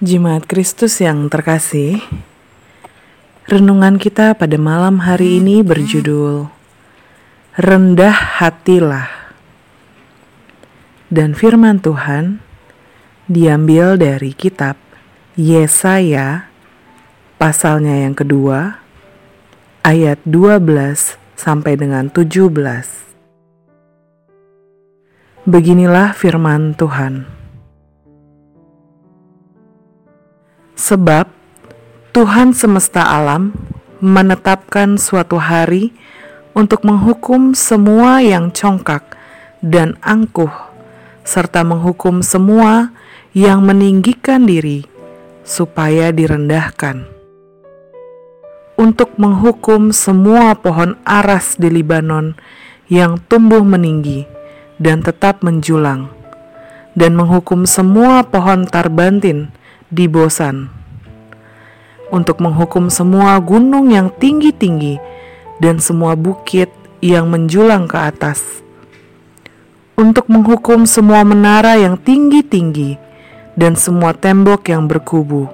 Jemaat Kristus yang terkasih, renungan kita pada malam hari ini berjudul Rendah Hatilah. Dan firman Tuhan diambil dari kitab Yesaya pasalnya yang kedua ayat 12 sampai dengan 17. Beginilah firman Tuhan. Sebab Tuhan semesta alam menetapkan suatu hari untuk menghukum semua yang congkak dan angkuh, serta menghukum semua yang meninggikan diri supaya direndahkan. Untuk menghukum semua pohon aras di Libanon yang tumbuh meninggi dan tetap menjulang, dan menghukum semua pohon tarbantin di Bosan. Untuk menghukum semua gunung yang tinggi-tinggi dan semua bukit yang menjulang ke atas, untuk menghukum semua menara yang tinggi-tinggi dan semua tembok yang berkubu,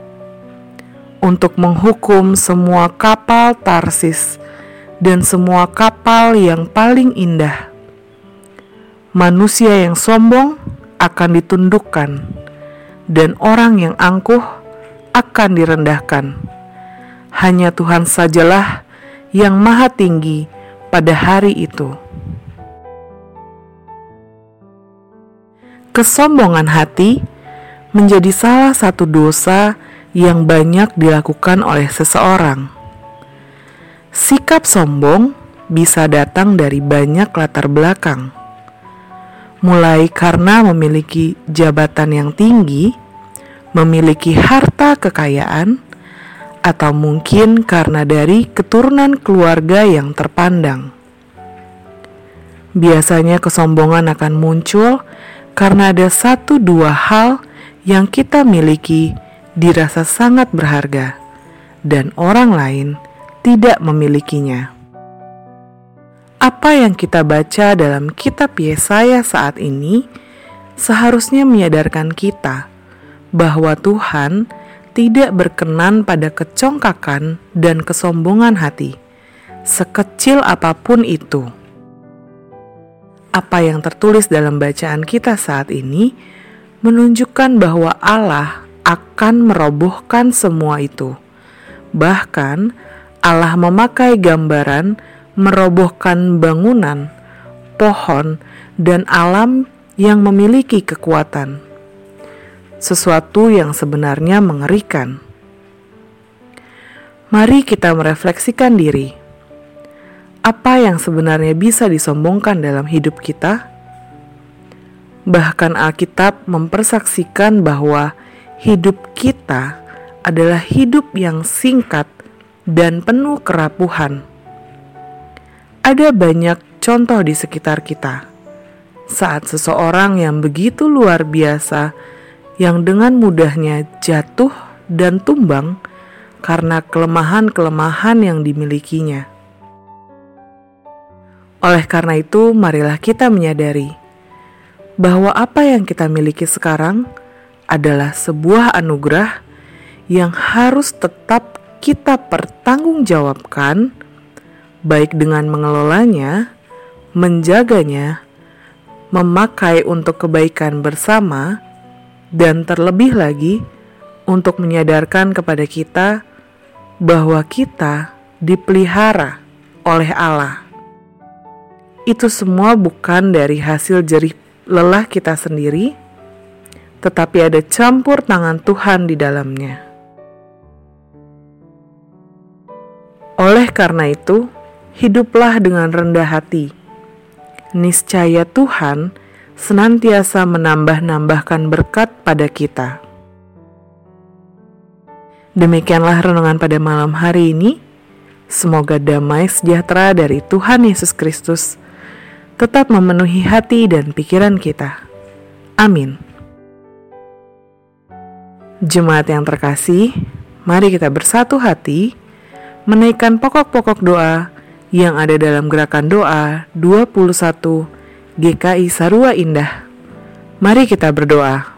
untuk menghukum semua kapal Tarsis dan semua kapal yang paling indah. Manusia yang sombong akan ditundukkan dan orang yang angkuh akan direndahkan. Hanya Tuhan sajalah yang maha tinggi pada hari itu. Kesombongan hati menjadi salah satu dosa yang banyak dilakukan oleh seseorang. Sikap sombong bisa datang dari banyak latar belakang mulai karena memiliki jabatan yang tinggi, memiliki harta kekayaan, atau mungkin karena dari keturunan keluarga yang terpandang. Biasanya kesombongan akan muncul karena ada satu dua hal yang kita miliki dirasa sangat berharga, dan orang lain tidak memilikinya apa yang kita baca dalam kitab Yesaya saat ini seharusnya menyadarkan kita bahwa Tuhan tidak berkenan pada kecongkakan dan kesombongan hati, sekecil apa pun itu. Apa yang tertulis dalam bacaan kita saat ini menunjukkan bahwa Allah akan merobohkan semua itu. Bahkan, Allah memakai gambaran merobohkan bangunan, pohon, dan alam yang memiliki kekuatan. Sesuatu yang sebenarnya mengerikan. Mari kita merefleksikan diri. Apa yang sebenarnya bisa disombongkan dalam hidup kita? Bahkan Alkitab mempersaksikan bahwa hidup kita adalah hidup yang singkat dan penuh kerapuhan ada banyak contoh di sekitar kita. Saat seseorang yang begitu luar biasa, yang dengan mudahnya jatuh dan tumbang karena kelemahan-kelemahan yang dimilikinya. Oleh karena itu, marilah kita menyadari bahwa apa yang kita miliki sekarang adalah sebuah anugerah yang harus tetap kita pertanggungjawabkan baik dengan mengelolanya, menjaganya, memakai untuk kebaikan bersama, dan terlebih lagi untuk menyadarkan kepada kita bahwa kita dipelihara oleh Allah. Itu semua bukan dari hasil jerih lelah kita sendiri, tetapi ada campur tangan Tuhan di dalamnya. Oleh karena itu, hiduplah dengan rendah hati. Niscaya Tuhan senantiasa menambah-nambahkan berkat pada kita. Demikianlah renungan pada malam hari ini. Semoga damai sejahtera dari Tuhan Yesus Kristus tetap memenuhi hati dan pikiran kita. Amin. Jemaat yang terkasih, mari kita bersatu hati menaikkan pokok-pokok doa yang ada dalam gerakan doa 21 GKI Sarua Indah. Mari kita berdoa.